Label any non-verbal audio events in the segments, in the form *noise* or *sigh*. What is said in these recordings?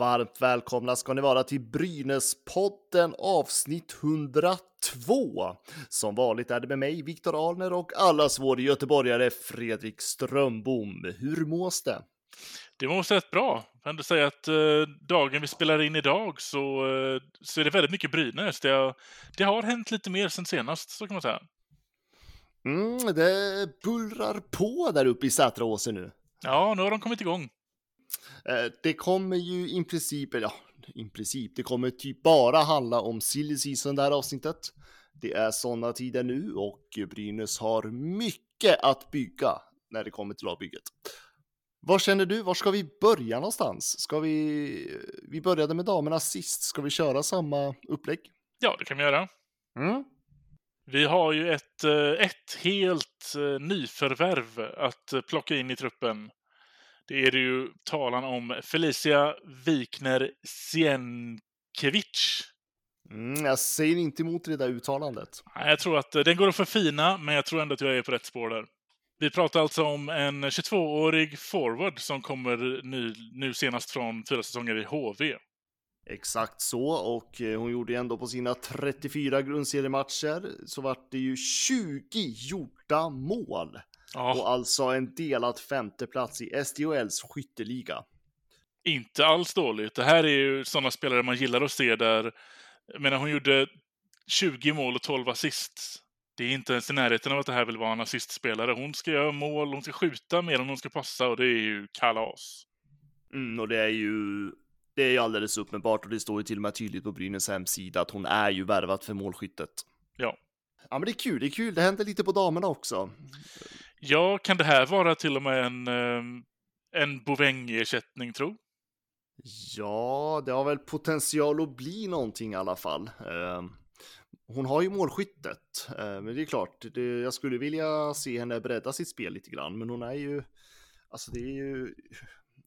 Varmt välkomna ska ni vara till Brynäspodden avsnitt 102. Som vanligt är det med mig, Viktor Alner och allas vår göteborgare Fredrik Strömbom. Hur mås det? Det måste rätt bra. Jag kan du säga att eh, dagen vi spelar in idag så, eh, så är det väldigt mycket Brynäs. Det har, det har hänt lite mer sen senast, så kan man säga. Mm, det bullrar på där uppe i Sätraåsen nu. Ja, nu har de kommit igång. Eh, det kommer ju i princip, ja, i princip, det kommer typ bara handla om silly season det här avsnittet. Det är sådana tider nu och Brynäs har mycket att bygga när det kommer till lagbygget. Vad känner du? Var ska vi börja någonstans? Ska vi? Vi började med damerna sist. Ska vi köra samma upplägg? Ja, det kan vi göra. Mm. Vi har ju ett, ett helt nyförvärv att plocka in i truppen. Det är det ju talan om Felicia Wikner Sienkiewicz. Mm, jag säger inte emot det där uttalandet. Jag tror att den går att förfina, men jag tror ändå att jag är på rätt spår där. Vi pratar alltså om en 22-årig forward som kommer nu, nu senast från fyra säsonger i HV. Exakt så, och hon gjorde ändå på sina 34 grundseriematcher så vart det ju 20 gjorda mål. Ja. Och alltså en delad femteplats i SDHLs skytteliga. Inte alls dåligt. Det här är ju sådana spelare man gillar att se där. Jag menar, hon gjorde 20 mål och 12 assist. Det är inte ens i närheten av att det här vill vara en assistspelare. Hon ska göra mål, hon ska skjuta mer än hon ska passa och det är ju kalas. Mm, och det är ju det är ju alldeles uppenbart och det står ju till och med tydligt på Brynäs hemsida att hon är ju värvat för målskyttet. Ja. Ja, men det är kul. Det är kul. Det händer lite på damerna också. Ja, kan det här vara till och med en, en Boväng-ersättning, tro? Ja, det har väl potential att bli någonting i alla fall. Hon har ju målskyttet, men det är klart, det, jag skulle vilja se henne bredda sitt spel lite grann, men hon är ju, alltså det är ju,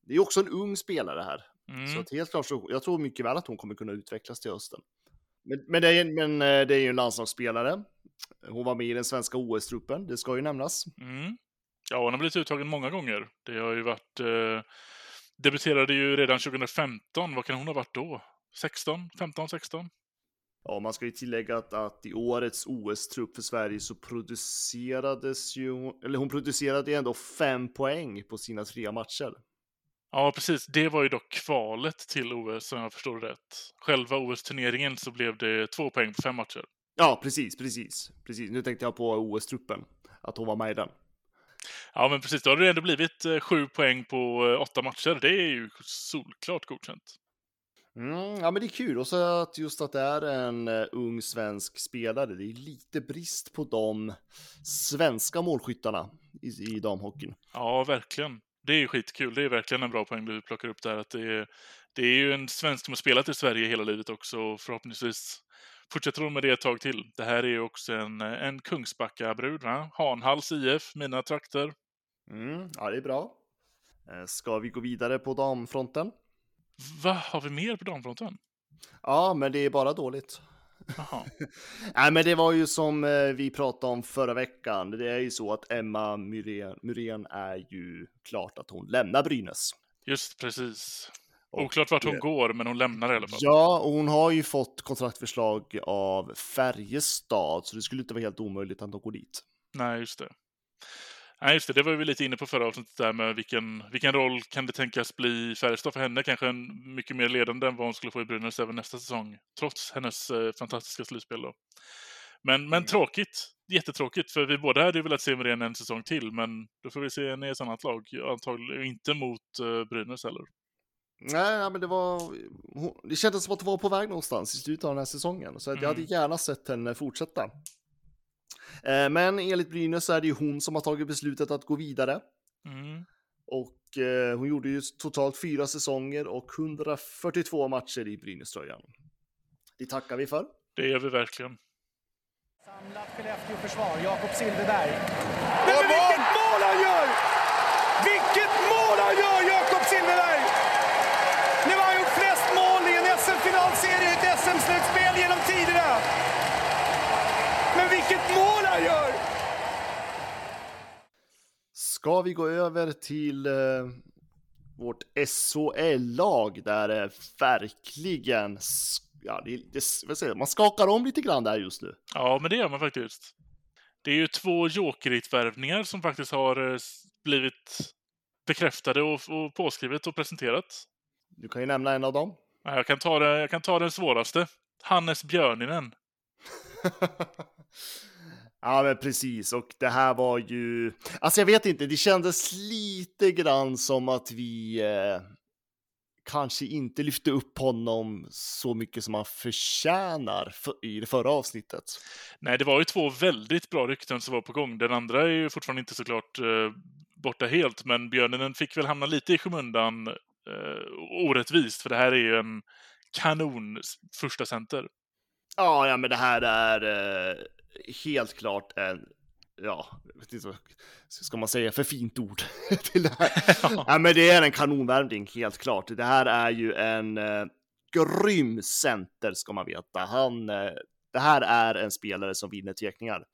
det är också en ung spelare här. Mm. Så att helt klart så, jag tror mycket väl att hon kommer kunna utvecklas till hösten. Men, men, det, är, men det är ju en landslagsspelare. Hon var med i den svenska OS-truppen, det ska ju nämnas. Mm. Ja, hon har blivit uttagen många gånger. Det har ju varit... Eh, debuterade ju redan 2015. Vad kan hon ha varit då? 16? 15, 16? Ja, man ska ju tillägga att, att i årets OS-trupp för Sverige så producerades ju, eller hon producerade ju ändå fem poäng på sina tre matcher. Ja, precis. Det var ju dock kvalet till OS, om jag förstår rätt. Själva OS-turneringen så blev det två poäng på fem matcher. Ja, precis, precis, precis. Nu tänkte jag på OS-truppen, att hon var med i den. Ja, men precis. Då har det ändå blivit sju poäng på åtta matcher. Det är ju solklart godkänt. Mm, ja, men det är kul. Och så att just att det är en uh, ung svensk spelare. Det är lite brist på de svenska målskyttarna i, i damhockeyn. Ja, verkligen. Det är ju skitkul. Det är verkligen en bra poäng du plockar upp där. Att det, är, det är ju en svensk som har spelat i Sverige hela livet också. Och förhoppningsvis fortsätter hon med det ett tag till. Det här är ju också en, en Kungsbacka-brud, va? Hanhals IF, mina trakter. Mm, ja, det är bra. Ska vi gå vidare på damfronten? Vad har vi mer på damfronten? Ja, men det är bara dåligt. *laughs* Nej, men det var ju som vi pratade om förra veckan. Det är ju så att Emma Myrén är ju klart att hon lämnar Brynäs. Just precis. Oklart vart hon går, men hon lämnar i alla fall. Ja, och hon har ju fått kontraktförslag av Färjestad, så det skulle inte vara helt omöjligt att hon går dit. Nej, just det. Nej, just det. Det var vi lite inne på förra avsnittet där med vilken, vilken roll kan det tänkas bli Färjestad för henne? Kanske en mycket mer ledande än vad hon skulle få i Brynäs även nästa säsong, trots hennes eh, fantastiska slutspel då. Men, men mm. tråkigt. Jättetråkigt, för vi båda hade ju velat se Myrén en säsong till, men då får vi se henne i ett annat lag. Antagligen inte mot uh, Brynäs heller. Nej, men det var... Det kändes som att hon var på väg någonstans i slutet av den här säsongen. Så mm. jag hade gärna sett henne fortsätta. Men enligt Brynäs så är det ju hon som har tagit beslutet att gå vidare. Mm. Och eh, hon gjorde ju totalt fyra säsonger och 142 matcher i Brynäs-tröjan. Det tackar vi för. Det gör vi verkligen. Samlat Skellefteå-försvar, Jakob Silfverberg. Men vilket mål han gör! Vilket mål han gör, Jakob Silfverberg! Nu har han gjort flest mål i en SM-finalserie i ett SM-slutspel genom tiderna. Men vilket mål han gör! Ska vi gå över till eh, vårt SHL-lag där det verkligen, ja, det, det, säger, man skakar om lite grann där just nu. Ja, men det gör man faktiskt. Det är ju två Jokerit-värvningar som faktiskt har eh, blivit bekräftade och, och påskrivet och presenterat. Du kan ju nämna en av dem. Ja, Jag kan ta, det, jag kan ta den svåraste. Hannes Björninen. *laughs* ja, men precis. Och det här var ju, alltså jag vet inte, det kändes lite grann som att vi eh, kanske inte lyfte upp honom så mycket som han förtjänar för, i det förra avsnittet. Nej, det var ju två väldigt bra rykten som var på gång. Den andra är ju fortfarande inte såklart eh, borta helt, men Björninen fick väl hamna lite i skymundan eh, orättvist, för det här är ju en kanon första center. Ja, ja, men det här är eh, helt klart en, ja, ska man säga för fint ord *laughs* till det här. *laughs* ja. men det är en kanonvärvning, helt klart. Det här är ju en eh, grym center, ska man veta. Han, eh, det här är en spelare som vinner teckningar.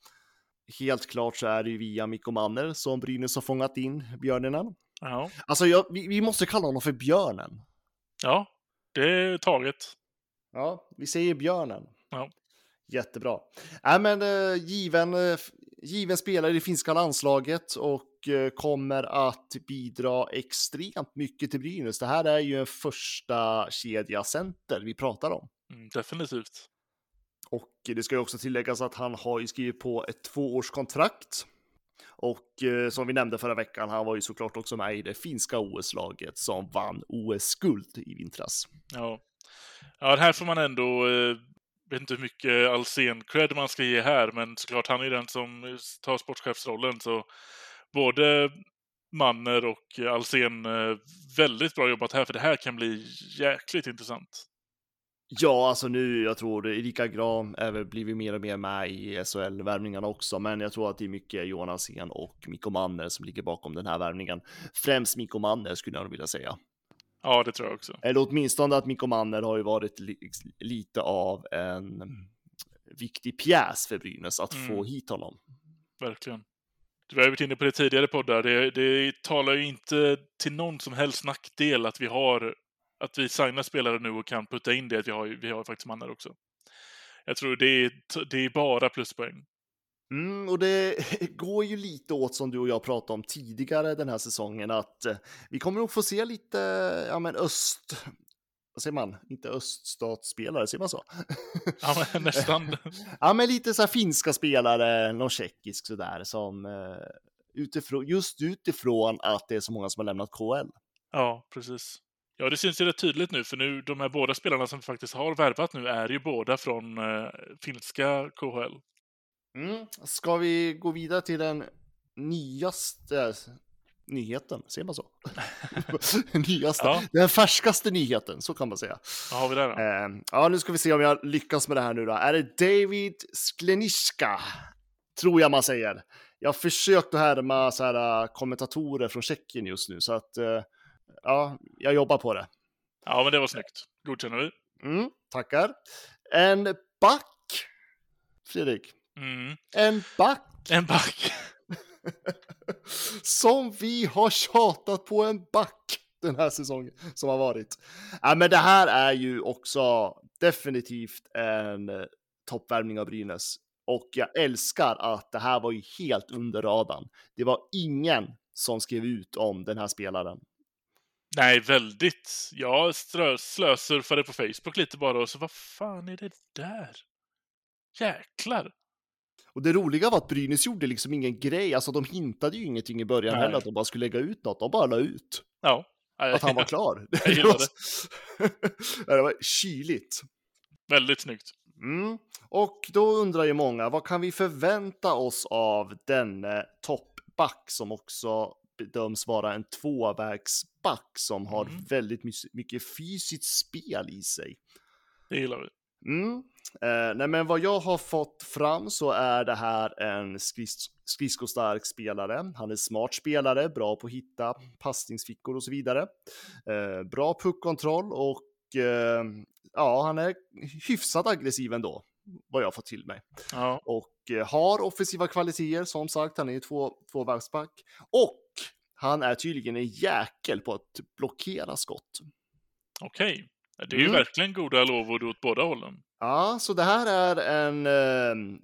Helt klart så är det ju via Mikko Manner som Brynäs har fångat in björnenen. Ja, Alltså, jag, vi, vi måste kalla honom för björnen. ja det är taget. Ja, vi säger björnen. Ja. Jättebra. Nej, men eh, given, eh, given spelare i finska landslaget och eh, kommer att bidra extremt mycket till Brynäs. Det här är ju en första kedja center vi pratar om. Mm, definitivt. Och det ska ju också tilläggas att han har ju skrivit på ett tvåårskontrakt. Och eh, som vi nämnde förra veckan, han var ju såklart också med i det finska OS-laget som vann OS-guld i vintras. Ja. ja, det här får man ändå... Eh, vet inte hur mycket Alsen-cred man ska ge här, men såklart han är ju den som tar sportchefsrollen. Så både Manner och Alsen, eh, väldigt bra jobbat här, för det här kan bli jäkligt intressant. Ja, alltså nu, jag tror Erika Gram är väl blivit mer och mer med i SHL-värvningarna också, men jag tror att det är mycket Johan Alsen och Mikko Manner som ligger bakom den här värvningen. Främst Mikko Manner skulle jag nog vilja säga. Ja, det tror jag också. Eller åtminstone att Mikko Manner har ju varit li lite av en viktig pjäs för Brynäs att få Mm. hit honom. Verkligen. Du har ju varit inne på det tidigare poddar. Det, det talar ju inte till någon som helst nackdel att vi har att vi signar spelare nu och kan putta in det att vi har, vi har faktiskt mannar också. Jag tror det är, det är bara pluspoäng. Mm, och det *laughs* går ju lite åt som du och jag pratade om tidigare den här säsongen att eh, vi kommer nog få se lite, ja men öst, vad säger man, inte öststatsspelare, säger man så? *laughs* Ja, men nästan. *laughs* ja men lite så här finska spelare, någon tjeckisk sådär som eh, utifrån, just utifrån att det är så många som har lämnat KL. Ja, precis. Ja, det syns ju rätt tydligt nu, för nu de här båda spelarna som faktiskt har värvat nu är ju båda från eh, finska KHL. Mm. Ska vi gå vidare till den nyaste nyheten, ser man så? *laughs* nyaste, Ja. den färskaste nyheten, så kan man säga. Vad har vi där då? Eh, ja, nu ska vi se om jag lyckas med det här nu då. Är det David Skleniska? Tror jag man säger. Jag har försökt att härma så här, äh, kommentatorer från Tjeckien just nu, så att eh, ja, jag jobbar på det. Ja, men det var snyggt. Godkänner vi. Mm, tackar. En back, Fredrik. Mm. En back En back. *laughs* som vi har tjatat på en back den här säsongen som har varit. Ja, men det här är ju också definitivt en eh, toppvärmning av Brynäs. Och jag älskar att det här var ju helt under radarn. Det var ingen som skrev ut om den här spelaren. Nej, väldigt. Jag slösurfade på Facebook lite bara och så vad fan är det där? Jäklar. Och det roliga var att Brynäs gjorde liksom ingen grej, alltså de hintade ju ingenting i början Nej. heller att de bara skulle lägga ut något, de bara la ut Ja. att han var klar. *laughs* Det, *laughs* var, det var kyligt. Väldigt snyggt. Mm. Och då undrar ju många, vad kan vi förvänta oss av denne toppback som också bedöms vara en tvåvägsback som har Mm. väldigt mycket fysiskt spel i sig. Det gillar vi. Mm. Eh, nej, men vad jag har fått fram så är det här en skris- skridskostark spelare. Han är smart spelare, bra på att hitta passningsfickor och så vidare. Eh, bra puckkontroll och eh, ja, han är hyfsat aggressiv ändå, vad jag fått till mig. Ja, Och eh, har offensiva kvaliteter, som sagt, han är ju två, tvåvägsback. Och han är tydligen en jäkel på att blockera skott. okej. Det är ju Mm. verkligen goda lovord åt båda hållen. Ja, så det här är en eh,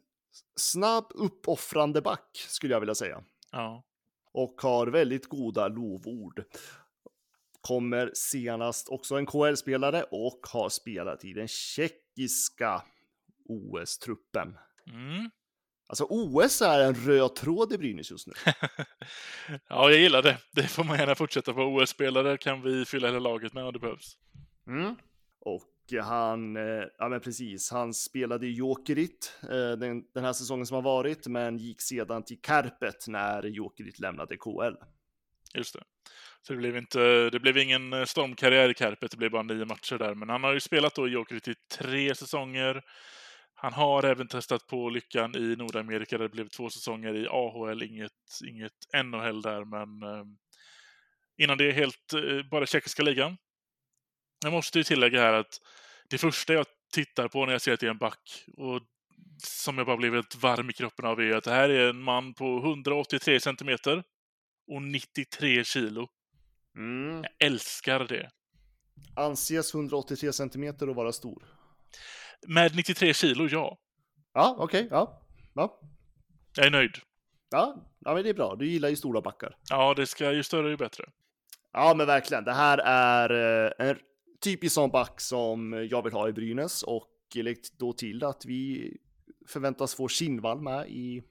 snabb uppoffrande back skulle jag vilja säga. Ja. Och har väldigt goda lovord. Kommer senast också en KL-spelare och har spelat i den tjeckiska OS-truppen. Mm. Alltså OS är en röd tråd i Brynäs just nu. *laughs* ja, jag gillar det. Det får man gärna fortsätta på. OS-spelare kan vi fylla hela laget med om det behövs. Mm. Och han, eh, ja men precis, han spelade i Jokerit eh, den, den här säsongen som har varit, men gick sedan till Kärpet när Jokerit lämnade KL. Just det. Så det blev, inte, det blev ingen eh, stormkarriär i Kärpet, det blev bara nio matcher där. Men han har ju spelat då i Jokerit i tre säsonger. Han har även testat på lyckan i Nordamerika där det blev två säsonger i AHL, inget, inget NHL där, men innan det helt bara tjeckiska ligan. Jag måste ju tillägga här att det första jag tittar på när jag ser att det är en back och som jag bara blev helt varm i kroppen av är att det här är en man på 183 centimeter och 93 kilo. Mm. Jag älskar det. Anses 183 centimeter att vara stor. Med 93 kilo, ja. Ja, okej, ja. ja. Jag är nöjd. Ja, ja, men det är bra. Du gillar ju stora backar. Ja, det ska ju större ju bättre. Ja, men verkligen. Det här är eh, en typisk sån back som jag vill ha i Brynäs och lägg då till att vi förväntas få Kinnvall med i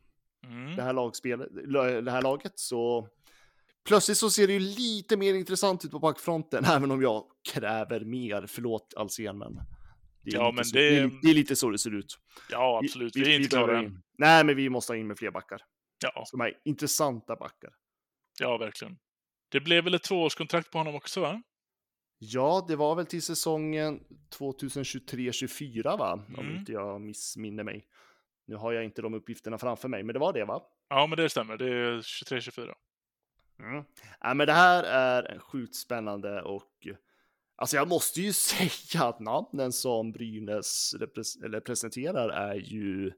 Mm. det här lagspelet, det här laget. Så plötsligt så ser det ju lite mer intressant ut på backfronten, *laughs* även om jag kräver mer. Förlåt Alsen, men det är, Ja, men så, det- det... är, li- det är lite så det ser ut. Ja, absolut. Vi, är inte klara än. Nej, men vi måste ha in med fler backar. Ja, Som är intressanta backar. ja, verkligen. Det blev väl ett tvåårskontrakt på honom också, va? Ja, det var väl till säsongen 2023-24 va? Om Mm. inte jag missminner mig. Nu har jag inte de uppgifterna framför mig, men det var det va? Ja, men det stämmer. Det är 23-24. Mm. Ja, men det här är sjukt spännande och alltså jag måste ju *laughs* säga att namnen som Brynäs repres- eller presenterar är ju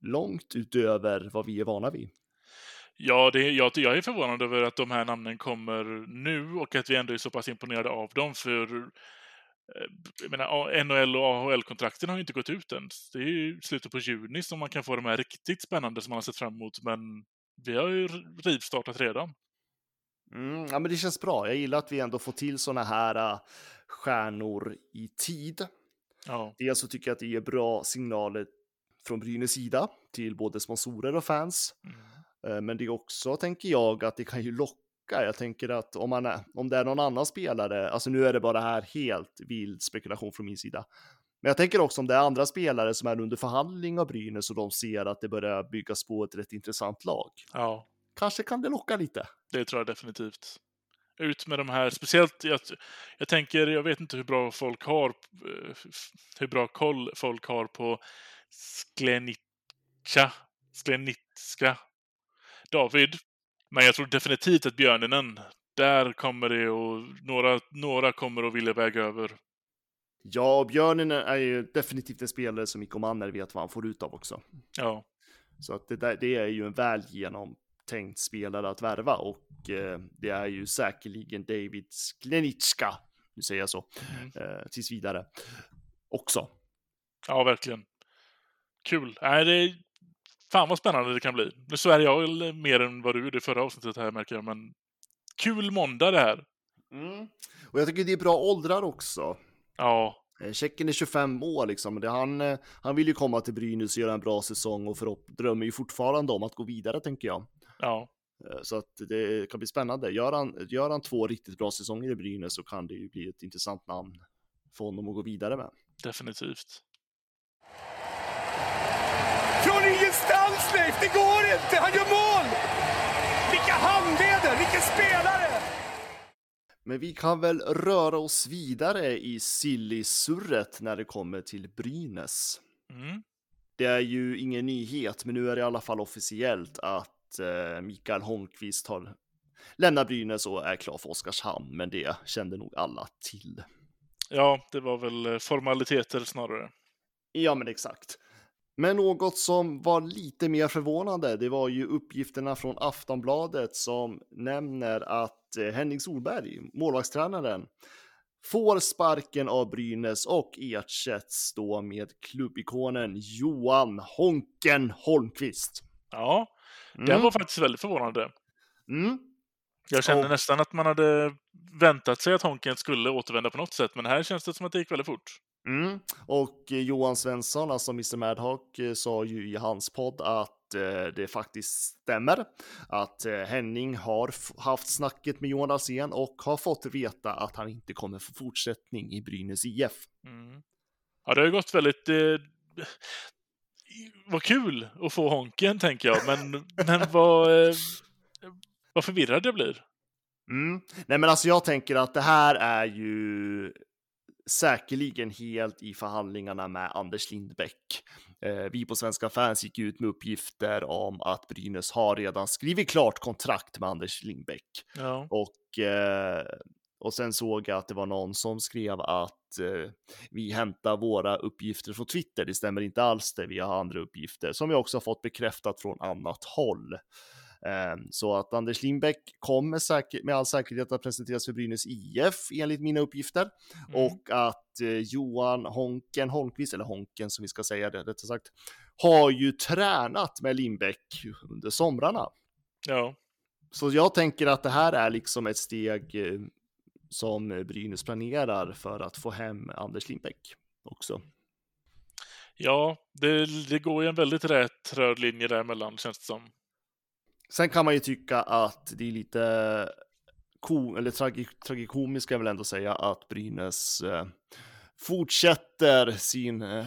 långt utöver vad vi är vana vid. Ja, det, jag, jag är förvånad över att de här namnen kommer nu och att vi ändå är så pass imponerade av dem. För eh, jag menar, NHL och AHL-kontrakten har ju inte gått ut än. Det är ju slutet på juni som man kan få de här riktigt spännande som man har sett fram emot. Men vi har ju rivstartat redan. Mm, ja, men det känns bra. Jag gillar att vi ändå får till såna här äh, stjärnor i tid. Ja, Dels så tycker jag att det ger bra signaler från Brynäs sida till både sponsorer och fans. mm. Eh, Men det är också, tänker jag, att det kan ju locka. Jag tänker att om, man är, om det är någon annan spelare, alltså nu är det bara här helt vild spekulation från min sida. Men jag tänker också om det är andra spelare som är under förhandling av Brynäs och de ser att det börjar byggas på ett rätt intressant lag. ja, Kanske kan det locka lite. det tror jag definitivt. Ut med de här, speciellt, jag, jag tänker, jag vet inte hur bra folk har, eh, hur bra koll folk har på Sklenica, Sklenitska David. Men jag tror definitivt att Björninen, där kommer det och några, några kommer att vilja väga över. Ja, och Björnen är ju definitivt en spelare som Mikko Manner vet vad han får ut av också. Ja, Så att det, där, det är ju en väl genomtänkt spelare att värva och eh, det är ju säkerligen David Sklenicka, nu säger jag så, eh, tills vidare också. ja verkligen. Kul. Nej, det är, fan vad spännande det kan bli. Nu svär jag mer än vad du gjorde i förra avsnittet här märker jag, men kul måndag det här. Mm. Och jag tycker det är bra åldrar också. Ja, Eh, Tjecken är 25 år liksom. Det, han, eh, han vill ju komma till Brynäs och göra en bra säsong och förhopp- drömmer ju fortfarande om att gå vidare tänker jag. ja, Eh, Så att det kan bli spännande. Gör han, gör han två riktigt bra säsonger i Brynäs så kan det ju bli ett intressant namn för honom att gå vidare med. definitivt. Från ingenstans Leif, det går inte! Han gör mål! Vilka handleder! Vilken spelare! Men vi kan väl röra oss vidare i silly-surret när det kommer till Brynäs. Mm. Det är ju ingen nyhet, men nu är det i alla fall officiellt att eh, Mikael Holmqvist har lämnat Brynäs och är klar för Oskarshamn, men det kände nog alla till. Ja, det var väl eh, formaliteter snarare. Ja, men exakt. Men något som var lite mer förvånande, det var ju uppgifterna från Aftonbladet som nämner att eh, Henning Solberg, målvaktstränaren, får sparken av Brynäs och ersätts då med klubbikonen Johan Honken Holmqvist. Ja, Mm. var faktiskt väldigt förvånande. Mm. Jag kände Och- nästan att man hade väntat sig att Honken skulle återvända på något sätt, men här känns det som att det gick väldigt fort. Mm. Och eh, Johan Svensson, alltså Mr Madhawk, eh, sa ju i hans podd att eh, det faktiskt stämmer. Att eh, Henning har haft snacket med Johan Alsen och har fått veta att han inte kommer få fortsättning i Brynäs IF. Mm. Ja, det har ju gått väldigt... Eh, vad kul att få Honken, tänker jag, men, *laughs* men vad, eh, vad förvirrad jag blir. Mm. Nej men alltså jag tänker att det här är ju säkerligen helt i förhandlingarna med Anders Lindbäck. Eh, vi på Svenska fans gick ut med uppgifter om att Brynäs har redan skrivit klart kontrakt med Anders Lindbäck. Ja. Och, eh, och sen såg jag att det var någon som skrev att eh, vi hämtar våra uppgifter från Twitter. Det stämmer inte alls det. Vi har andra uppgifter som vi också har fått bekräftat från annat håll. Eh, Så att Anders Lindbäck kommer med all säkerhet att presenteras för Brynäs IF enligt mina uppgifter. Mm. Och att eh, Johan Honken Holmqvist, eller Honken som vi ska säga det rättare sagt, har ju tränat med Lindbäck under somrarna. ja. Så jag tänker att det här är liksom ett steg eh, som Brynäs planerar för att få hem Anders Lindbäck också. Ja, det, det går ju en väldigt rät röd linje däremellan, känns det som. Sen kan man ju tycka att det är lite ko eller tragi tragikomiskt ska jag väl ändå säga att Brynäs eh, fortsätter sin eh,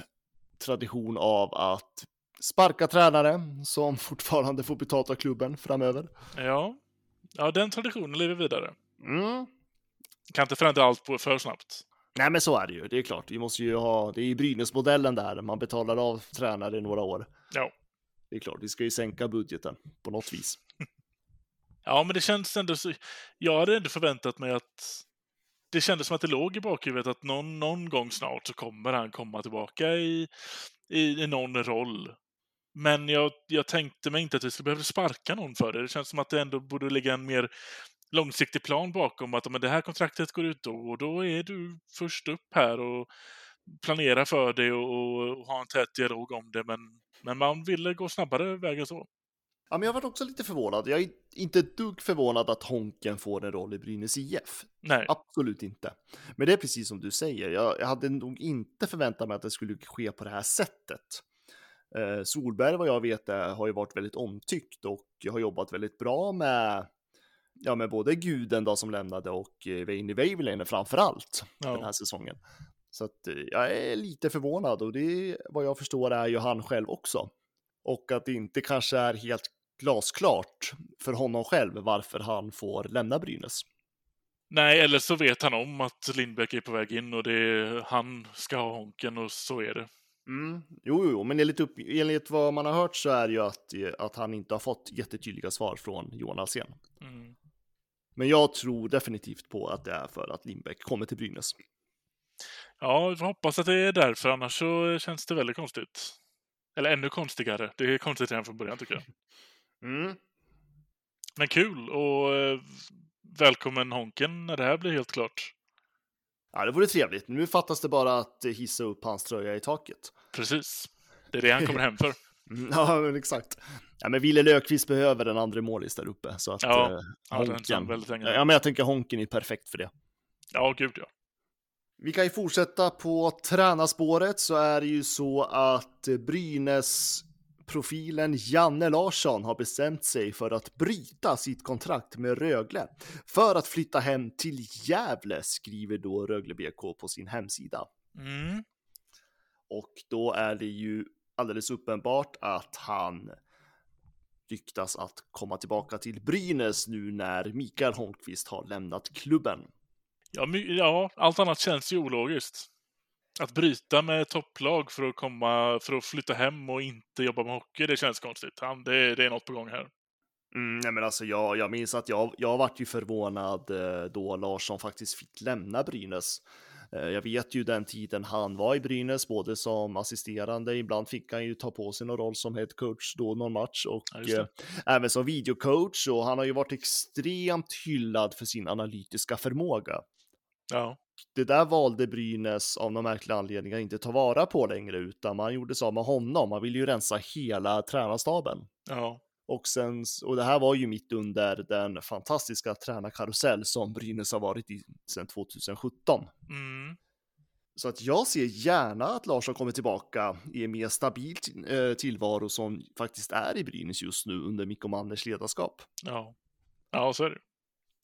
tradition av att sparka tränare som *laughs* fortfarande får betalt av klubben framöver. Ja. ja, den traditionen lever vidare. Mm. Kan inte förändra allt på för snabbt. Nej, men så är det ju. Det är klart. Vi måste ju ha. Det är ju Brynäs-modellen där. Man betalar av tränare i några år. Ja. Det är klart. Vi ska ju sänka budgeten på något vis. *laughs* Ja, men det känns ändå så... Jag hade ändå förväntat mig att... Det kändes som att det låg i bakhuvudet att någon, någon gång snart så kommer han komma tillbaka i, i, i någon roll. Men jag, jag tänkte mig inte att vi skulle behöva sparka någon för det. Det känns som att det ändå borde ligga en mer långsiktig plan bakom. Att men det här kontraktet går ut då och då är du först upp här och planera för det och, och, och ha en tät dialog om det. Men, men man ville gå snabbare vägen så. Ja, men jag var också lite förvånad. Jag är inte ett dugg förvånad att Honken får en roll i Brynäs IF. Nej. Absolut inte. Men det är precis som du säger. Jag, jag hade nog inte förväntat mig att det skulle ske på det här sättet. Eh, Solberg, vad jag vet, är, har ju varit väldigt omtyckt och har jobbat väldigt bra med, ja, med både Guden då, som lämnade och eh, Veini Väiväläinen framför allt Ja. den här säsongen. Så att, eh, jag är lite förvånad och det, vad jag förstår, är ju han själv också. Och att det inte kanske är helt glasklart för honom själv varför han får lämna Brynäs. Nej, eller så vet han om att Lindbäck är på väg in och det är, han ska ha honken och så är det. Mm. Jo, jo, men enligt, upp, enligt vad man har hört så är det ju att, att han inte har fått jättetydliga svar från Johan Alsen. Mm. Men jag tror definitivt på att det är för att Lindbäck kommer till Brynäs. Ja, vi får hoppas att det är därför, annars så känns det väldigt konstigt. Eller ännu konstigare. Det är konstigt redan från början tycker jag. *laughs* Mm. Men kul och eh, välkommen Honken när det här blir helt klart. Ja, det vore trevligt. Nu fattas det bara att hissa upp hans tröja i taket. Precis. Det är det han kommer hem för. *laughs* Mm, ja, men exakt. Ja, men Wille Löfqvist behöver en andra målis där uppe. Så att, Ja, eh, ja, Honken, känns väldigt länge. ja, men jag tänker Honken är perfekt för det. Ja, gud ja. Vi kan ju fortsätta på tränarspåret så är det ju så att Brynäs profilen Janne Larsson har bestämt sig för att bryta sitt kontrakt med Rögle för att flytta hem till Gävle, skriver då Rögle BK på sin hemsida. Mm. Och då är det ju alldeles uppenbart att han ryktas att komma tillbaka till Brynäs nu när Mikael Holmqvist har lämnat klubben. Ja, ja, allt annat känns ju ologiskt. Att bryta med topplag för att komma, för att flytta hem och inte jobba med hockey, det känns konstigt. Han, det, det är något på gång här. Mm, nej men alltså jag, jag minns att jag, jag vart ju förvånad eh, då Larsson faktiskt fick lämna Brynäs. Eh, Jag vet ju den tiden han var i Brynäs, både som assisterande, ibland fick han ju ta på sig någon roll som head coach då någon match och Ja, eh, även som videocoach och han har ju varit extremt hyllad för sin analytiska förmåga. Ja, Det där valde Brynäs av någon märklig anledning att inte ta vara på längre utan man gjorde så med honom. Man ville ju rensa hela tränarstaben. ja, Och, sen, och det här var ju mitt under den fantastiska tränarkarusell som Brynäs har varit i sedan 2017. mm, Så att jag ser gärna att Larsson kommer tillbaka i en mer stabil eh, tillvaro som faktiskt är i Brynäs just nu under Mikko Manners ledarskap. ja. Ja, så är det.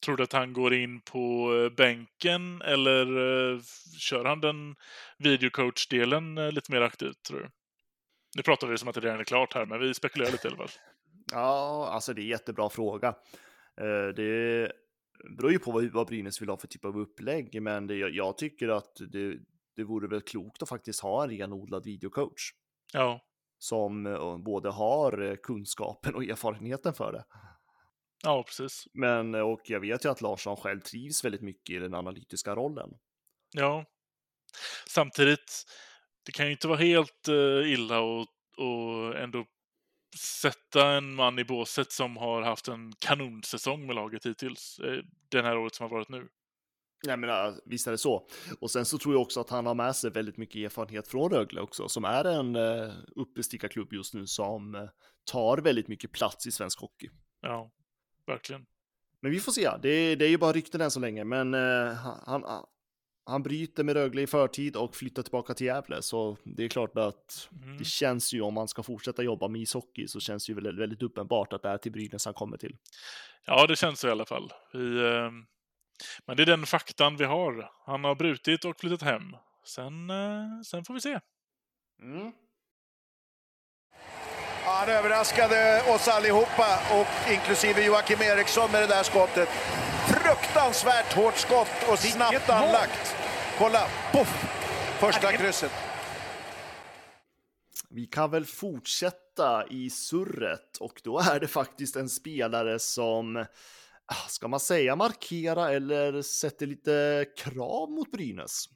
Tror du att han går in på eh, bänken eller eh, kör han den videocoach-delen eh, lite mer aktivt, tror du? Nu pratar vi som att det redan är klart här, men vi spekulerar lite i alla fall. Ja, alltså det är en jättebra fråga. Det beror ju på vad, vad Brynäs vill ha för typ av upplägg, men det, jag, tycker att det, det vore väl klokt att faktiskt ha en renodlad videocoach Ja, som både har kunskapen och erfarenheten för det. Ja precis. Men, eh, och jag vet ju att Larsson själv trivs väldigt mycket i den analytiska rollen. Ja. Samtidigt, det kan ju inte vara helt eh, illa att och ändå sätta en man i båset som har haft en kanonsäsong med laget hittills. eh, Den här året som har varit nu. Jag menar, visst är det så. Och sen så tror jag också att han har med sig väldigt mycket erfarenhet från Rögle också, som är en uh, uppestickarklubb just nu som tar väldigt mycket plats i svensk hockey. Ja, verkligen. Men vi får se, det, det är ju bara rykten än så länge, men eh, han, han, han bryter med Rögle i förtid och flyttar tillbaka till Gävle, så det är klart att Mm. det känns ju om man ska fortsätta jobba med ishockey så känns det ju väldigt, väldigt uppenbart att det är till Brynäs han kommer till. Ja, det känns så i alla fall. Vi, eh, men det är den faktan vi har. Han har brutit och flyttat hem. Sen, eh, sen får vi se. Mm. Han överraskade oss allihopa, och inklusive Joakim Eriksson med det där skottet. Fruktansvärt hårt skott och snabbt anlagt. Kolla, poff! Första krysset. Vi kan väl fortsätta i surret och då är det faktiskt en spelare som, ah, ska man säga markera eller sätter lite krav mot Brynäs?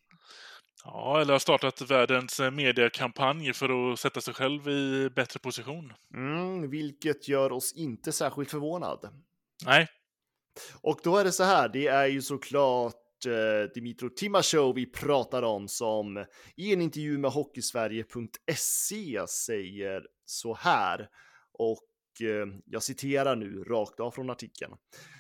Ja, eller har startat världens eh, mediekampanj för att sätta sig själv i bättre position. Mm, vilket gör oss inte särskilt förvånad. Nej, Och då är det så här, det är ju såklart eh, Dimitro Timashov vi pratar om som i en intervju med Hockeysverige.se säger så här. Och eh, jag citerar nu rakt av från artikeln.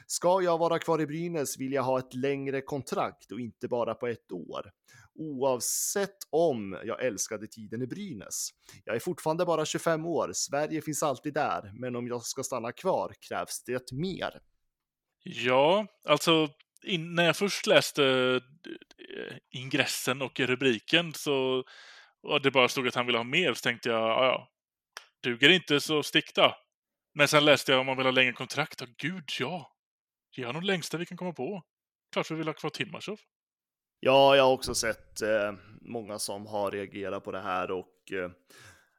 Ska jag vara kvar i Brynäs vill jag ha ett längre kontrakt och inte bara på ett år. Oavsett om jag älskade tiden i Brynäs. Jag är fortfarande bara 25 år, Sverige finns alltid där, men om jag ska stanna kvar krävs det mer. Ja, alltså in, när jag först läste eh, ingressen och rubriken så och det bara stod att han ville ha mer så tänkte jag, ja, ja, duger det inte så stick då. Men sen läste jag om man vill ha längre kontrakt, och gud ja. Ge honom längsta vi kan komma på. Klart vi vill ha kvar Timashov. Ja, jag har också sett eh, många som har reagerat på det här och eh,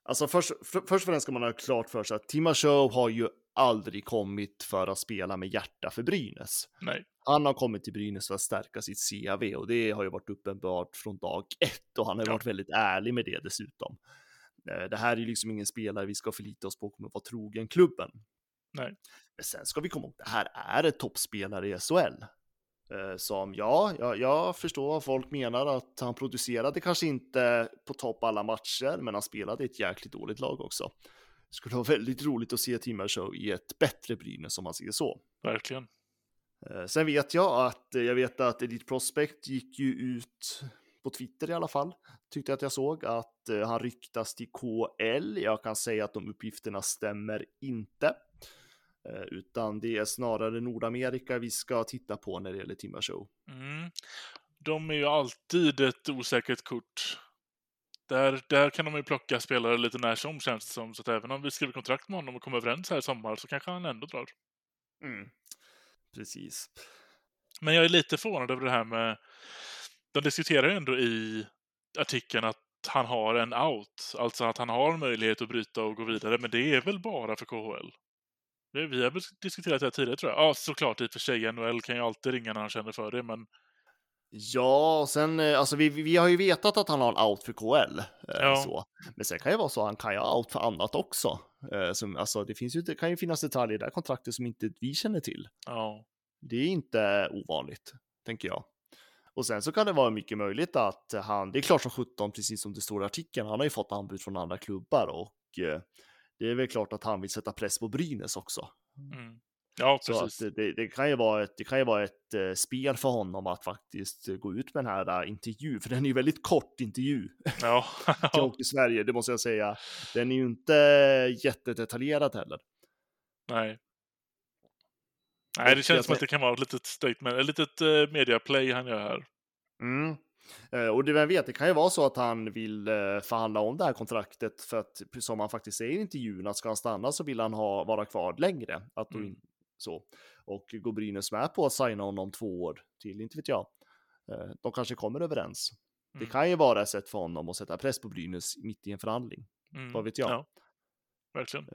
alltså först, för, först och främst ska man ha klart för sig att Timashov har ju aldrig kommit för att spela med hjärta för Brynäs. Nej, Han har kommit till Brynäs för att stärka sitt CV och det har ju varit uppenbart från dag ett och han har Ja. varit väldigt ärlig med det dessutom. Eh, Det här är ju liksom ingen spelare vi ska förlita oss på kommer att vara trogen klubben. Nej. Men sen ska vi komma ihåg, det här är ett toppspelare i SHL. Eh, Som ja, jag, jag förstår vad folk menar att han producerade kanske inte på topp alla matcher, men han spelade i ett jäkligt dåligt lag också. Det skulle vara väldigt roligt att se Timmershow i ett bättre Brynäs om man ser så. verkligen. Eh, Sen vet jag att, eh, jag vet att Elite Prospect gick ju ut på Twitter i alla fall, tyckte att jag såg, att han ryktas till KL. Jag kan säga att de uppgifterna stämmer inte. Eh, Utan det är snarare Nordamerika vi ska titta på när det gäller Timmershow. Mm. De är ju alltid ett osäkert kort. Där, där kan de ju plocka spelare lite när som känns det som. Så att även om vi skriver kontrakt med honom och kommer överens här i sommar så kanske han ändå drar. Mm. Precis. Men jag är lite förvånad över det här med... De diskuterar ju ändå i artikeln att han har en out. Alltså att han har möjlighet att bryta och gå vidare. Men det är väl bara för KHL? Det- Vi har diskuterat det här tidigare tror jag. Ja, såklart i och för sig. NHL kan ju alltid ringa när han känner för det, men Ja, och sen eh, alltså vi, vi har ju vetat att han har en out för KL. Eh, Ja. så. Men sen kan det vara så att han kan ju ha out för annat också. Eh, som, alltså, det, finns ju, det kan ju finnas detaljer i det här kontraktet som inte vi känner till. ja. Det är inte ovanligt, tänker jag. Och sen så kan det vara mycket möjligt att han, det är klart som 17, precis som det står i artikeln, han har ju fått anbud från andra klubbar och eh, det är väl klart att han vill sätta press på Brynäs också. Mm. Ja, precis. det, det kan ju vara ett, det kan ju vara ett eh, spel för honom att faktiskt eh, gå ut med den här uh, intervjun, för den är ju väldigt kort intervju Ja. *laughs* till Hockey *laughs* Sverige, det måste jag säga. Den är ju inte jättedetaljerad heller. Nej. Nej, det känns jag som att det kan vara ett litet statement, ett litet mediaplay han gör här. Mm. Eh, Och det vem vet, det kan ju vara så att han vill eh, förhandla om det här kontraktet för att som han faktiskt säger i intervjun att ska han stanna så vill han ha, vara kvar längre. Att Mm. så. Och går Brynäs med på att signa honom två år till, inte vet jag. Eh, De kanske kommer överens. Det Mm. kan ju vara ett sätt för honom att sätta press på Brynäs mitt i en förhandling. Mm. Vad vet jag? Ja. Verkligen.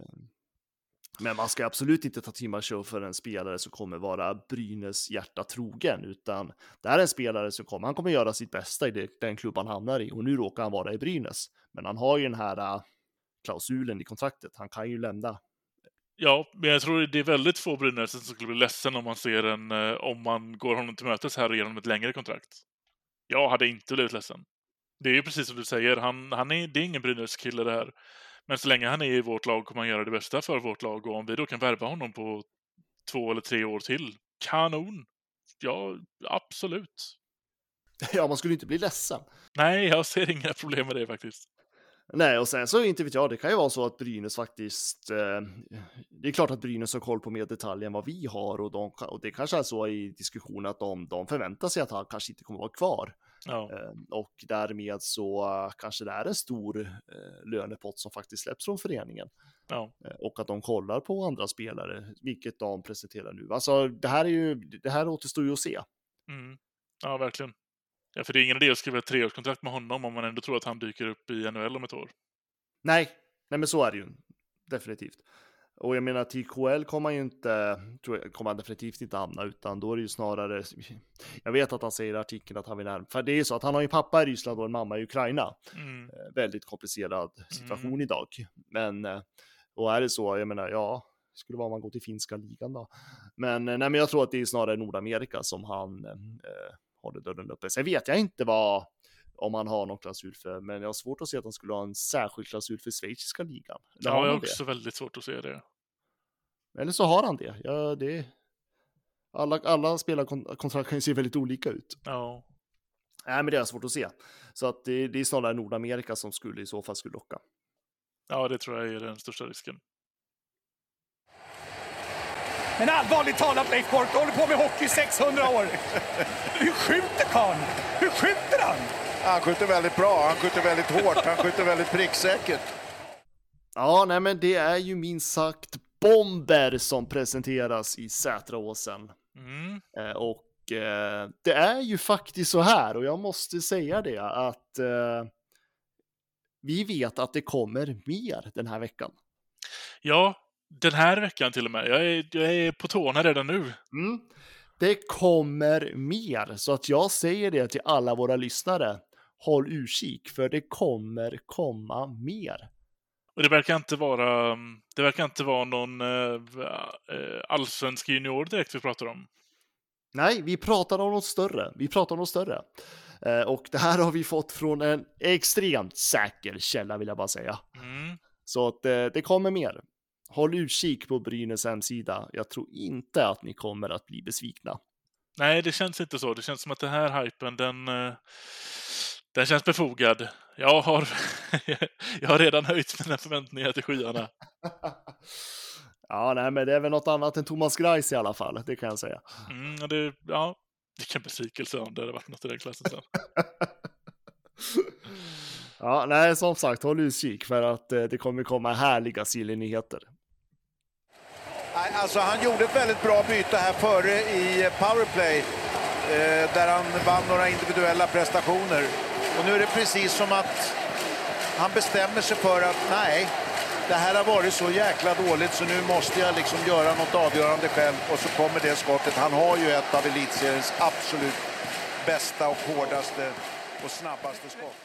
Men man ska absolut inte ta Timar Show för en spelare som kommer vara Brynäs hjärta trogen, utan det här är en spelare som kommer, han kommer göra sitt bästa i det, den klubb han hamnar i och nu råkar han vara i Brynäs. Men han har ju den här äh, klausulen i kontraktet, han kan ju lämna. Ja, men jag tror det är väldigt få Brynäs som skulle bli ledsen om man ser en, eh, om man går honom till mötes här genom ett längre kontrakt. Jag hade inte blivit ledsen. Det är ju precis som du säger, han, han är, det är ingen Brynäs-kille det här. Men så länge han är i vårt lag kommer han göra det bästa för vårt lag och om vi då kan värva honom på två eller tre år till, kanon! Ja, absolut. *laughs* Ja, man skulle inte bli ledsen. Nej, jag ser inga problem med det faktiskt. Nej, och sen så inte vet jag, det kan ju vara så att Brynäs faktiskt, eh, det är klart att Brynäs har koll på mer detaljer än vad vi har och, de, och det kanske är så i diskussionen att de, de förväntar sig att han kanske inte kommer vara kvar. Ja, Eh, Och därmed så eh, kanske det är en stor eh, lönepott som faktiskt släpps från föreningen. ja, Eh, Och att de kollar på andra spelare, vilket de presenterar nu. Alltså det här är ju, det här återstår ju att se. mm. ja verkligen. Ja, för det är ingen idé att skriva ett treårskontrakt med honom om man ändå tror att han dyker upp i NHL om ett år. Nej, nej men så är det ju. Definitivt. Och jag menar till KL kommer han ju inte, tror jag, kommer han definitivt inte hamna, utan då är det ju snarare, *laughs* jag vet att han säger i artikeln att han vill närma, för det är ju så att han har ju pappa i Ryssland och en mamma i Ukraina. Mm. Eh, väldigt komplicerad situation idag. Men, eh, och är det så, jag menar, ja, skulle vara om man går till finska ligan då. Men, eh, nej, men jag tror att det är snarare Nordamerika som han eh, håller dörren uppe. Sen vet jag inte vad, om han har någon klausul för, men jag har svårt att se att han skulle ha en särskild klausul för schweiziska ligan. Eller Ja, har jag har han det? också väldigt svårt att se det. Eller så har han det. Ja, det alla, alla spelarkontrakt kan ju se väldigt olika ut. Ja, Nej, men det är svårt att se. Så att det, det är snarare Nordamerika som skulle i så fall skulle locka. ja det tror jag är den största risken. Men allvarligt talat Leif Boork, du håller på med hockey i 600 år. Hur skjuter karln? Hur skjuter han? Han skjuter väldigt bra, han skjuter väldigt hårt, han skjuter väldigt pricksäkert. Ja, nej, men det är ju minst sagt bomber som presenteras i Sätraåsen. Mm. Eh, och eh, det är ju faktiskt så här, och jag måste säga det, att eh, vi vet att det kommer mer den här veckan. Ja, den här veckan till och med. Jag är, jag är på tårna redan nu. Mm. Det kommer mer, så att jag säger det till alla våra lyssnare. Håll utkik, för det kommer komma mer. Och det verkar inte vara, det verkar inte vara någon uh, allsvensk junior direkt vi pratar om. Nej, vi pratar om något större. Vi pratar om något större. Eh, och det här har vi fått från en extremt säker källa vill jag bara säga. Mm. Så att eh, det kommer mer. Håll utkik på Brynäs hemsida. Jag tror inte att ni kommer att bli besvikna. Nej, det känns inte så. Det känns som att den här hypen, den, eh, den känns befogad. Jag har, *laughs* jag har redan höjt mina förväntningar till skyarna. *laughs* ja, nej, men det är väl något annat än Thomas Greis i alla fall. Det kan jag säga. Mm, det, ja, vilken besvikelse om det hade varit något i den klassen sen. *laughs* Ja, nej, som sagt, håll utkik för att eh, det kommer komma härliga silly-nyheter. Nej, Alltså han gjorde ett väldigt bra byte här före i eh, powerplay eh, där han vann några individuella prestationer. Och nu är det precis som att han bestämmer sig för att nej, det här har varit så jäkla dåligt så nu måste jag liksom göra något avgörande själv och så kommer det skottet. Han har ju ett av elitseriens absolut bästa och hårdaste och snabbaste skott.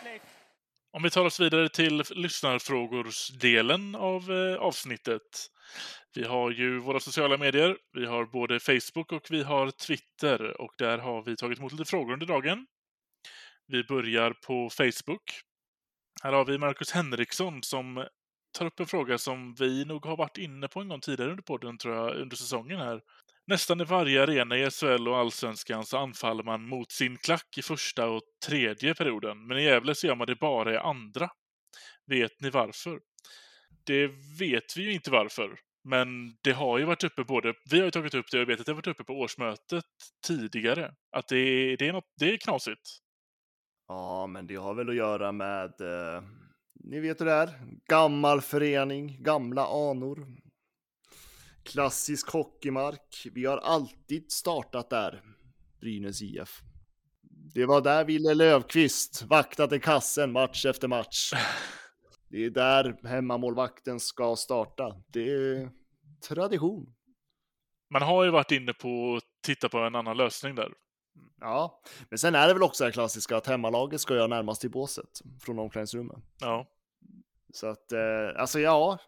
Om vi tar oss vidare till lyssnarfrågorsdelen av eh, avsnittet. Vi har ju våra sociala medier. Vi har både Facebook och vi har Twitter och där har vi tagit emot lite frågor under dagen. Vi börjar på Facebook. Här har vi Marcus Henriksson som tar upp en fråga som vi nog har varit inne på en gång tidigare under podden, tror jag, under säsongen här. Nästan i varje arena i SHL och Allsvenskan så anfaller man mot sin klack i första och tredje perioden, men i Gävle så gör man det bara i andra. Vet ni varför? Det vet vi ju inte varför, men det har ju varit uppe både, vi har ju tagit upp det och jag vet att det har varit uppe på årsmötet tidigare, att det är, det är, något, det är knasigt. Ja, men det har väl att göra med, eh, ni vet hur det är, gammal förening, gamla anor. Klassisk hockeymark. Vi har alltid startat där, Brynäs IF. Det var där Ville Lövqvist vaktade kassen match efter match. Det är där hemmamålvakten ska starta. Det är tradition. Man har ju varit inne på att titta på en annan lösning där. Ja, men sen är det väl också det klassiska att hemmalaget ska jag närmast i båset från omklädningsrummet. Ja. Så att, eh, alltså ja.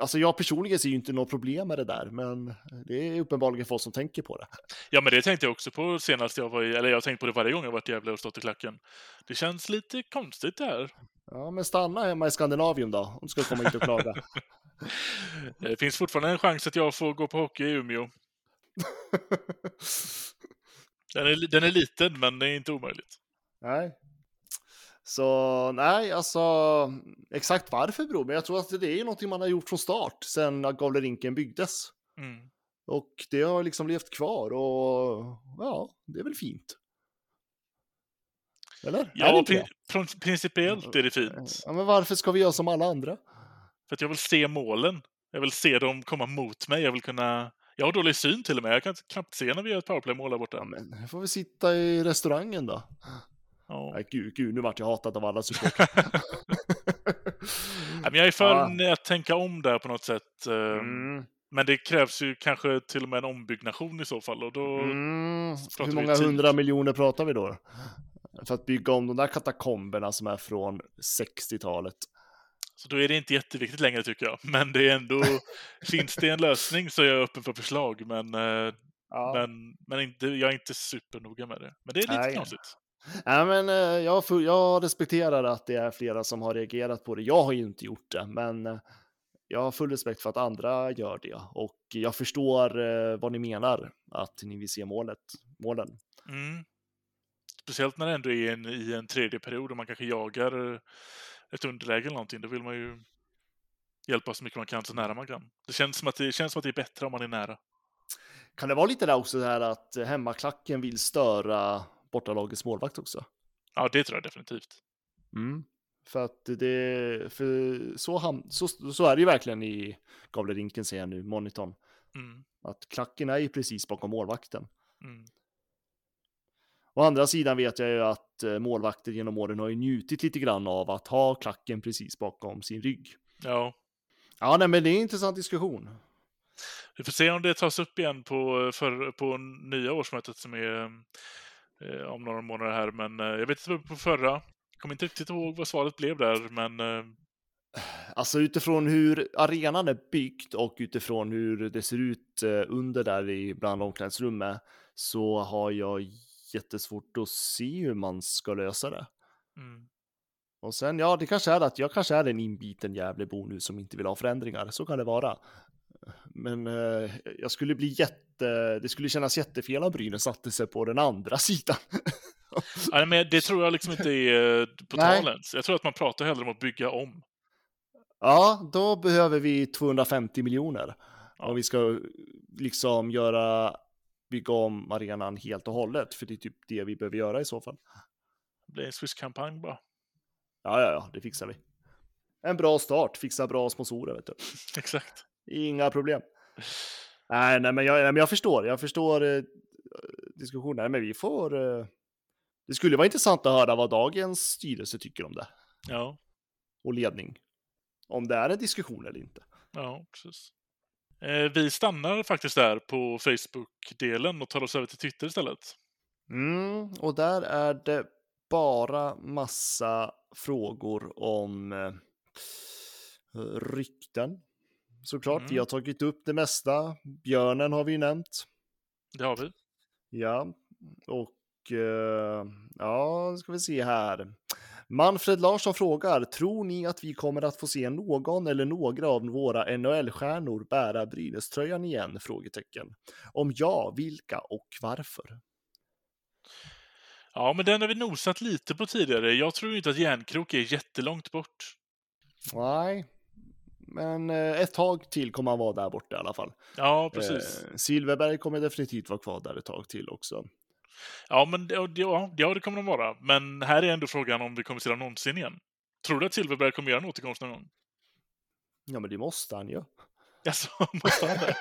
Alltså jag personligen ser ju inte något problem med det där, men det är uppenbarligen folk som tänker på det. Ja, men det tänkte jag också på senast jag var i, eller jag har tänkt på det varje gång jag varit i Gävle och stått i klacken. Det känns lite konstigt det här. Ja, men stanna hemma i Skandinavien då, om du ska komma hit och klaga. *laughs* *laughs* Det finns fortfarande en chans att jag får gå på hockey i Umeå. *laughs* Den är, den är liten, men det är inte omöjligt. Nej. Så nej, alltså exakt varför bror, men jag tror att det är någonting man har gjort från start sedan Gavlerinken byggdes. Mm. Och det har liksom levt kvar och ja, det är väl fint. Eller? Ja, prin- principiellt är det fint. Ja, men varför ska vi göra som alla andra? För att jag vill se målen. Jag vill se dem komma mot mig. Jag vill kunna... Jag har dålig syn till och med. Jag kan knappt se när vi gör ett powerplay-mål där borta. Ja, men får vi sitta i restaurangen då. Ja. Nej, gud, gud, nu vart jag hatad av alla supportrar. *laughs* Jag är för Ja. att tänka om där på något sätt. eh, Mm. Men det krävs ju kanske till och med en ombyggnation i så fall. Och då... Mm. Hur många hundra miljoner pratar vi då? För att bygga om de där katakomberna som är från 60-talet. Så då är det inte jätteviktigt längre tycker jag. Men det är ändå... *laughs* finns det en lösning så är jag öppen för förslag. Men, eh, Ja. men, men inte, jag är inte supernoga med det. Men det är lite Nej. knasigt. Nej, men eh, jag, jag respekterar att det är flera som har reagerat på det. Jag har ju inte gjort det, men eh, jag har full respekt för att andra gör det. Och jag förstår eh, vad ni menar, att ni vill se målet, målen. Mm. Speciellt när det ändå är en, i en tredje period och man kanske jagar ett underläge eller någonting. Då vill man ju hjälpa så mycket man kan så nära man kan. Det känns som att det, känns som att det är bättre om man är nära. Kan det vara lite där också, det här att hemmaklacken vill störa bortalagets målvakt också? Ja, det tror jag definitivt. Mm. För att det, för så, ham- så, så är det ju verkligen i Gavlerinken ser jag nu, monitorn. Mm. Att klacken är ju precis bakom målvakten. Mm. Å andra sidan vet jag ju att eh, målvakter genom åren har ju njutit lite grann av att ha klacken precis bakom sin rygg. Ja, Ja, nej, men det är en intressant diskussion. vi får se om det tas upp igen på, för, på nya årsmötet som är eh, om några månader här. Men eh, jag vet inte vad på förra. Jag kommer inte riktigt ihåg vad svaret blev där, men eh, Alltså utifrån hur arenan är byggd och utifrån hur det ser ut eh, under där i bland omklädningsrummet så har jag jättesvårt att se hur man ska lösa det. mm. Och sen, ja, det kanske är att jag kanske är en inbiten Gävlebo nu som inte vill ha förändringar. Så kan det vara. Men eh, jag skulle bli jätte, det skulle kännas jättefel om Brynäs satte sig på den andra sidan. *laughs* Ja, men det tror jag liksom inte är eh, på Nej. tal ens. Jag tror att man pratar hellre om att bygga om. Ja, då behöver vi 250 miljoner. Om vi ska liksom göra, bygga om arenan helt och hållet. För det är typ det vi behöver göra i så fall. Det blir en Swiss-kampanj bara. Ja, ja, ja, det fixar vi. En bra start, fixa bra sponsorer, vet du. *laughs* Exakt. Inga problem. Nej, nej, men jag, nej, men jag förstår. Jag förstår eh, diskussionen. Men vi får... Eh, det skulle vara intressant att höra vad dagens styrelse tycker om det. Ja, Och ledning. Om det är en diskussion eller inte. ja precis. Eh, vi stannar faktiskt där på Facebook-delen och tar oss över till Twitter istället. Mm, och där är det bara massa frågor om eh, rykten. Såklart, Mm. vi har tagit upp det mesta. Björnen har vi nämnt. Det har vi. Ja, och eh, ja, ska vi se här. Manfred Larsson frågar, tror ni att vi kommer att få se någon eller några av våra NHL-stjärnor bära Brynäs-tröjan igen? Frågetecken. Om ja, vilka och varför? Ja, men den har vi nosat lite på tidigare. Jag tror inte att Järnkrok är jättelångt bort. Nej, men eh, ett tag till kommer han vara där borta i alla fall. Ja, precis. Eh, Silverberg kommer definitivt vara kvar där ett tag till också. Ja, men det, ja, ja, det kommer de vara. Men här är ändå frågan om vi kommer se dem någonsin igen. Tror du att Silverberg kommer göra en återkomst någon gång? Ja, men det måste han ju. Jaså, *laughs* måste han det?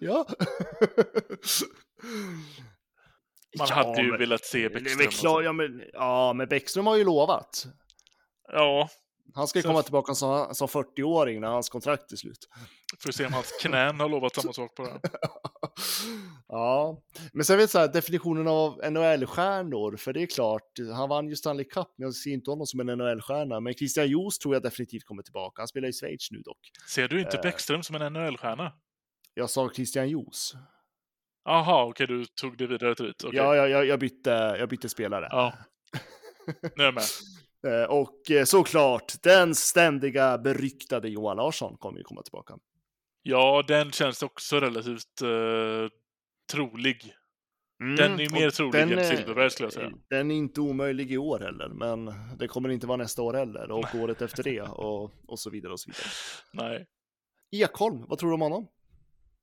*laughs* ja. *laughs* Man Ja, hade ju men- velat se Det är Bäckström. klart, ja, men, ja, men Bäckström har ju lovat. Ja, Han ska ju Så- komma tillbaka som, som 40-åring när hans kontrakt är slut. får se om hans knän har lovat samma sak på det. *laughs* ja, men sen vet jag så här, definitionen av NHL-stjärnor, för det är klart, han vann ju Stanley Cup, men jag ser inte honom som en NHL-stjärna. Men Christian Joos tror jag definitivt kommer tillbaka. Han spelar i Schweiz nu dock. Ser du inte Eh. Bäckström som en NHL-stjärna? Jag sa Christian Joos. Jaha, okej, du tog det vidare till dit. Okej. Ja, jag, jag, jag, bytte, jag bytte spelare. ja. Nu är jag med. *laughs* Eh, Och eh, såklart, den ständiga beryktade Johan Larsson kommer ju komma tillbaka. Ja, den känns också relativt eh, trolig. Den är mer trolig än är- Silverberg, skulle jag säga. Den är inte omöjlig i år heller, men det kommer inte vara nästa år heller och året efter det *laughs* och, och så vidare och så vidare. Nej. Ekholm, vad tror du om honom?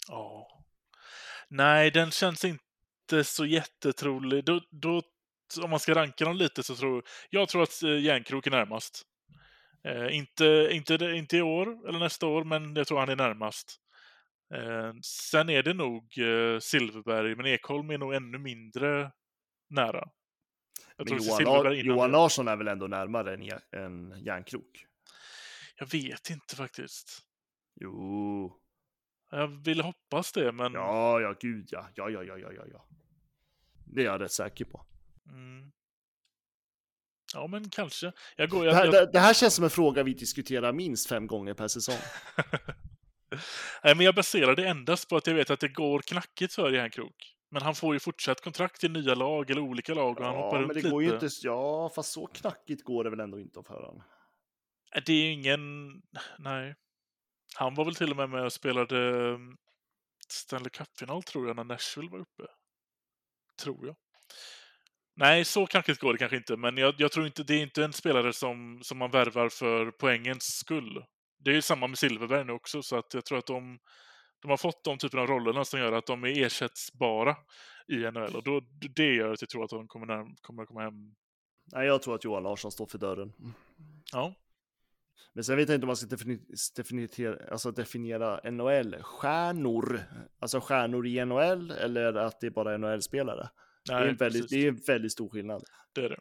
Ja. Nej, den känns inte så jättetrolig. Då, då, om man ska ranka dem lite så tror jag tror att eh, Järnkrok är närmast. Eh, inte, inte, inte i år eller nästa år, men jag tror han är närmast. Eh, sen är det nog eh, Silverberg, men Ekholm är nog ännu mindre nära. Jag Men Johan, Johan. Larsson är väl ändå närmare än, än Järnkrok? Jag vet inte faktiskt. Jo, Jag vill hoppas det, men... ja, ja, gud ja, ja, ja, ja, ja, ja, ja. Det är jag rätt säker på. Mm. Ja, men kanske. Jag går... Det Jag, här, jag, det, det här känns som en fråga vi diskuterar minst fem gånger per säsong. *laughs* Nej, men jag baserar det endast på att jag vet att det går knackigt för Järnkrok. Men han får ju fortsatt kontrakt i nya lag eller olika lag och han hoppar Ja, runt men det lite. går ju inte, ja, fast så knackigt går det väl ändå inte för honom. Nej, Det är ju ingen... Nej. Han var väl till och med med och spelade mm, Stanley Cup-final tror jag när Nashville var uppe. Tror jag. Nej, så knackigt går det kanske inte, men jag, jag tror inte det är inte en spelare som, som man värvar för poängens skull. Det är ju samma med Silverberg nu också, så att jag tror att de, de har fått de typen av rollerna som gör att de är ersättbara i NHL och då, det gör att jag tror att de kommer, när, kommer komma hem. Nej, jag tror att Johan Larsson står för dörren. Ja, Men sen vet jag inte om man ska defini definiera, alltså definiera NHL-stjärnor. Alltså stjärnor i NHL eller att det är bara NHL-spelare. Det, är nej, en väldigt- precis. det är en väldigt stor skillnad. Det är det.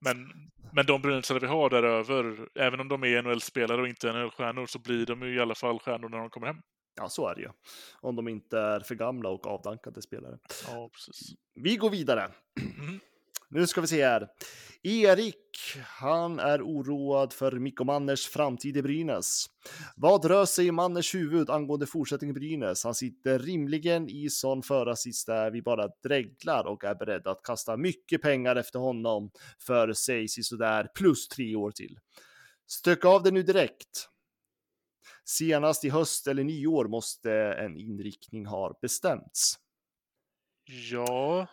Men, men de brunnsare vi har däröver, även om de är NHL-spelare och inte NHL-stjärnor, så blir de ju i alla fall stjärnor när de kommer hem. Ja, så är det ju. Om de inte är för gamla och avdankade spelare. Ja, precis. Vi går vidare. Mhm. Nu ska vi se här. Erik, han är oroad för Mikko Manners framtid i Brynäs. Vad rör sig i Manners huvud angående fortsättning i Brynäs? Han sitter rimligen i sån förarsits där vi bara dreglar och är beredda att kasta mycket pengar efter honom för sig sådär plus tre år till. Stök av det nu direkt. Senast i höst eller nyår måste en inriktning ha bestämts. Ja,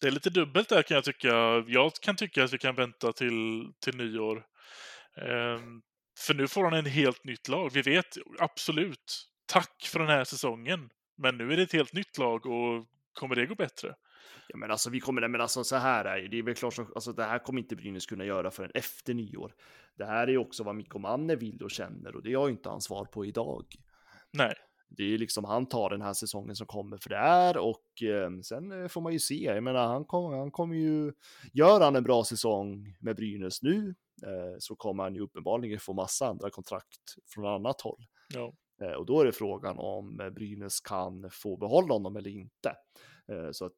det är lite dubbelt där kan jag tycka. Jag kan tycka att vi kan vänta till, till nyår. Ehm, för nu får han en helt nytt lag. Vi vet absolut, tack för den här säsongen. Men nu är det ett helt nytt lag och kommer det gå bättre? Ja, men alltså vi kommer, men alltså så här är det är väl klart som, alltså det här kommer inte Brynäs kunna göra förrän efter nyår. Det här är ju också vad Mikko Manne vill och känner och det har ju inte han svar på idag. Nej. Det är liksom han tar den här säsongen som kommer för det är och eh, sen eh, får man ju se. Jag menar, han kommer, han kommer ju gör han en bra säsong med Brynäs nu eh, så kommer han ju uppenbarligen få massa andra kontrakt från annat håll. Ja. Eh, och då är det frågan om eh, Brynäs kan få behålla honom eller inte. Eh, Så att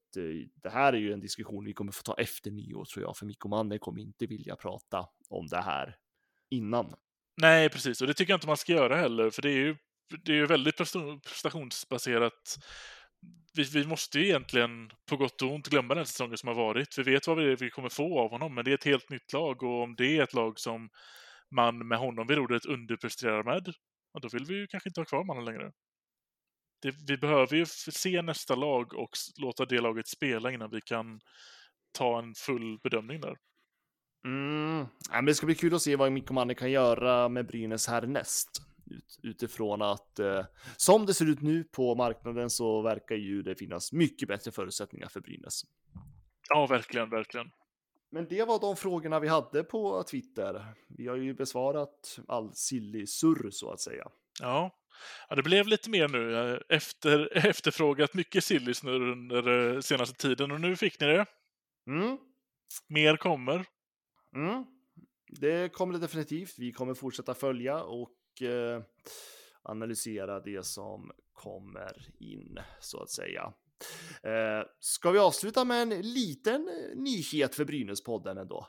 det här är ju en diskussion vi kommer få ta efter nyår tror jag, för Mikko Manne kommer inte vilja prata om det här innan. Nej, precis. Och det tycker jag inte man ska göra heller, för det är ju, det är ju väldigt prestationsbaserat. Vi, vi måste ju egentligen på gott och ont glömma den säsongen som har varit. Vi vet vad vi, vi kommer få av honom, men det är ett helt nytt lag och om det är ett lag som man med honom vid rodret underpresterar med, ja, då vill vi ju kanske inte ha kvar mannen längre. Det, vi behöver ju se nästa lag och låta det laget spela innan vi kan ta en full bedömning där. Mm. Ja, men det ska bli kul att se vad Mikko Manne kan göra med Brynäs härnäst. Ut, utifrån att eh, som det ser ut nu på marknaden så verkar ju det finnas mycket bättre förutsättningar för Brynäs. Ja, verkligen, verkligen. Men det var de frågorna vi hade på Twitter. Vi har ju besvarat all silly surr så att säga. Ja. ja, det blev lite mer nu. eh, Efter, *laughs* efterfrågat mycket sillis nu under eh, senaste tiden och nu fick ni det. Mm. Mer kommer. Mm. Det kommer det definitivt. Vi kommer fortsätta följa och analysera det som kommer in så att säga. Eh, ska vi avsluta med en liten eh, nyhet för Brynäspodden ändå?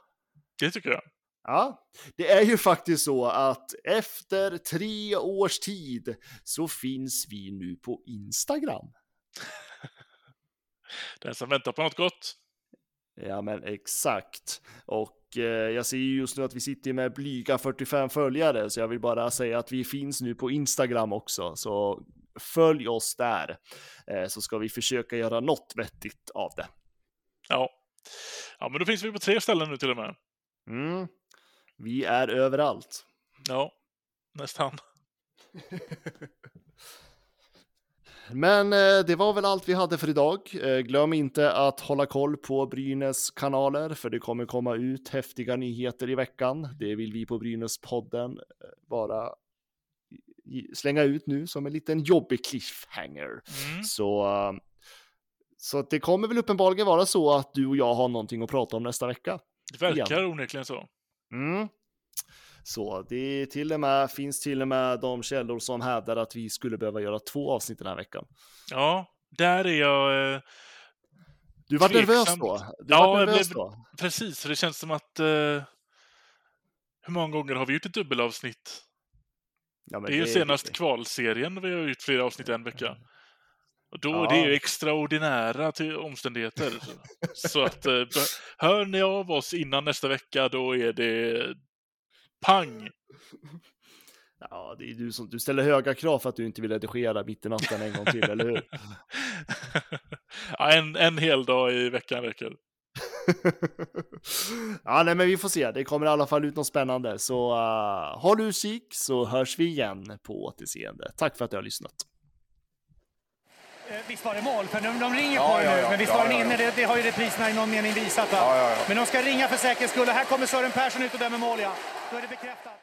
Det tycker jag. Ja, det är ju faktiskt så att efter tre års tid så finns vi nu på Instagram. *laughs* Den som väntar på något gott. Ja, men exakt. Och eh, jag ser ju just nu att vi sitter med blyga 45 följare, så jag vill bara säga att vi finns nu på Instagram också. Så följ oss där, eh, så ska vi försöka göra något vettigt av det. Ja. Ja, men då finns vi på tre ställen nu till och med. Mm. Vi är överallt. Ja, nästan. *laughs* Men eh, det var väl allt vi hade för idag. Eh, glöm inte att hålla koll på Brynäs kanaler, för det kommer komma ut häftiga nyheter i veckan. Det vill vi på Brynäs-podden eh, bara slänga ut nu som en liten jobbig cliffhanger. Mm. Så, så det kommer väl uppenbarligen vara så att du och jag har någonting att prata om nästa vecka. Det verkar onekligen så. Mm. Så det är till och med, finns till och med de källor som hävdar att vi skulle behöva göra två avsnitt den här veckan. Ja, där är jag... Eh, Du var nervös då? Du Ja, var nervös blev- då? precis, det känns som att... Eh, hur många gånger har vi gjort ett dubbelavsnitt? Ja, Det är ju senast kvalserien vi har gjort flera avsnitt en vecka. Och då, Ja. Det är ju extraordinära till omständigheter. Så att eh, hör ni av oss innan nästa vecka, då är det pang! *laughs* Ja, det är du som du ställer höga krav för att du inte vill redigera mitt i natten en gång till, eller hur? *laughs* ja, en, en hel dag i veckan räcker. *laughs* ja, nej, men vi får se. Det kommer i alla fall ut något spännande. Så uh, håll utkik så hörs vi igen på återseende. Tack för att du har lyssnat. Eh, Visst var det mål? För de, de ringer Ja, på det nu. ja. Men visst var den ja, ja. inne? Det, det har ju repriserna i någon mening visat. Va? Men de ska ringa för säkerhets skull. Och här kommer Sören Persson ut och dömer mål, ja. Då är det bekräftat.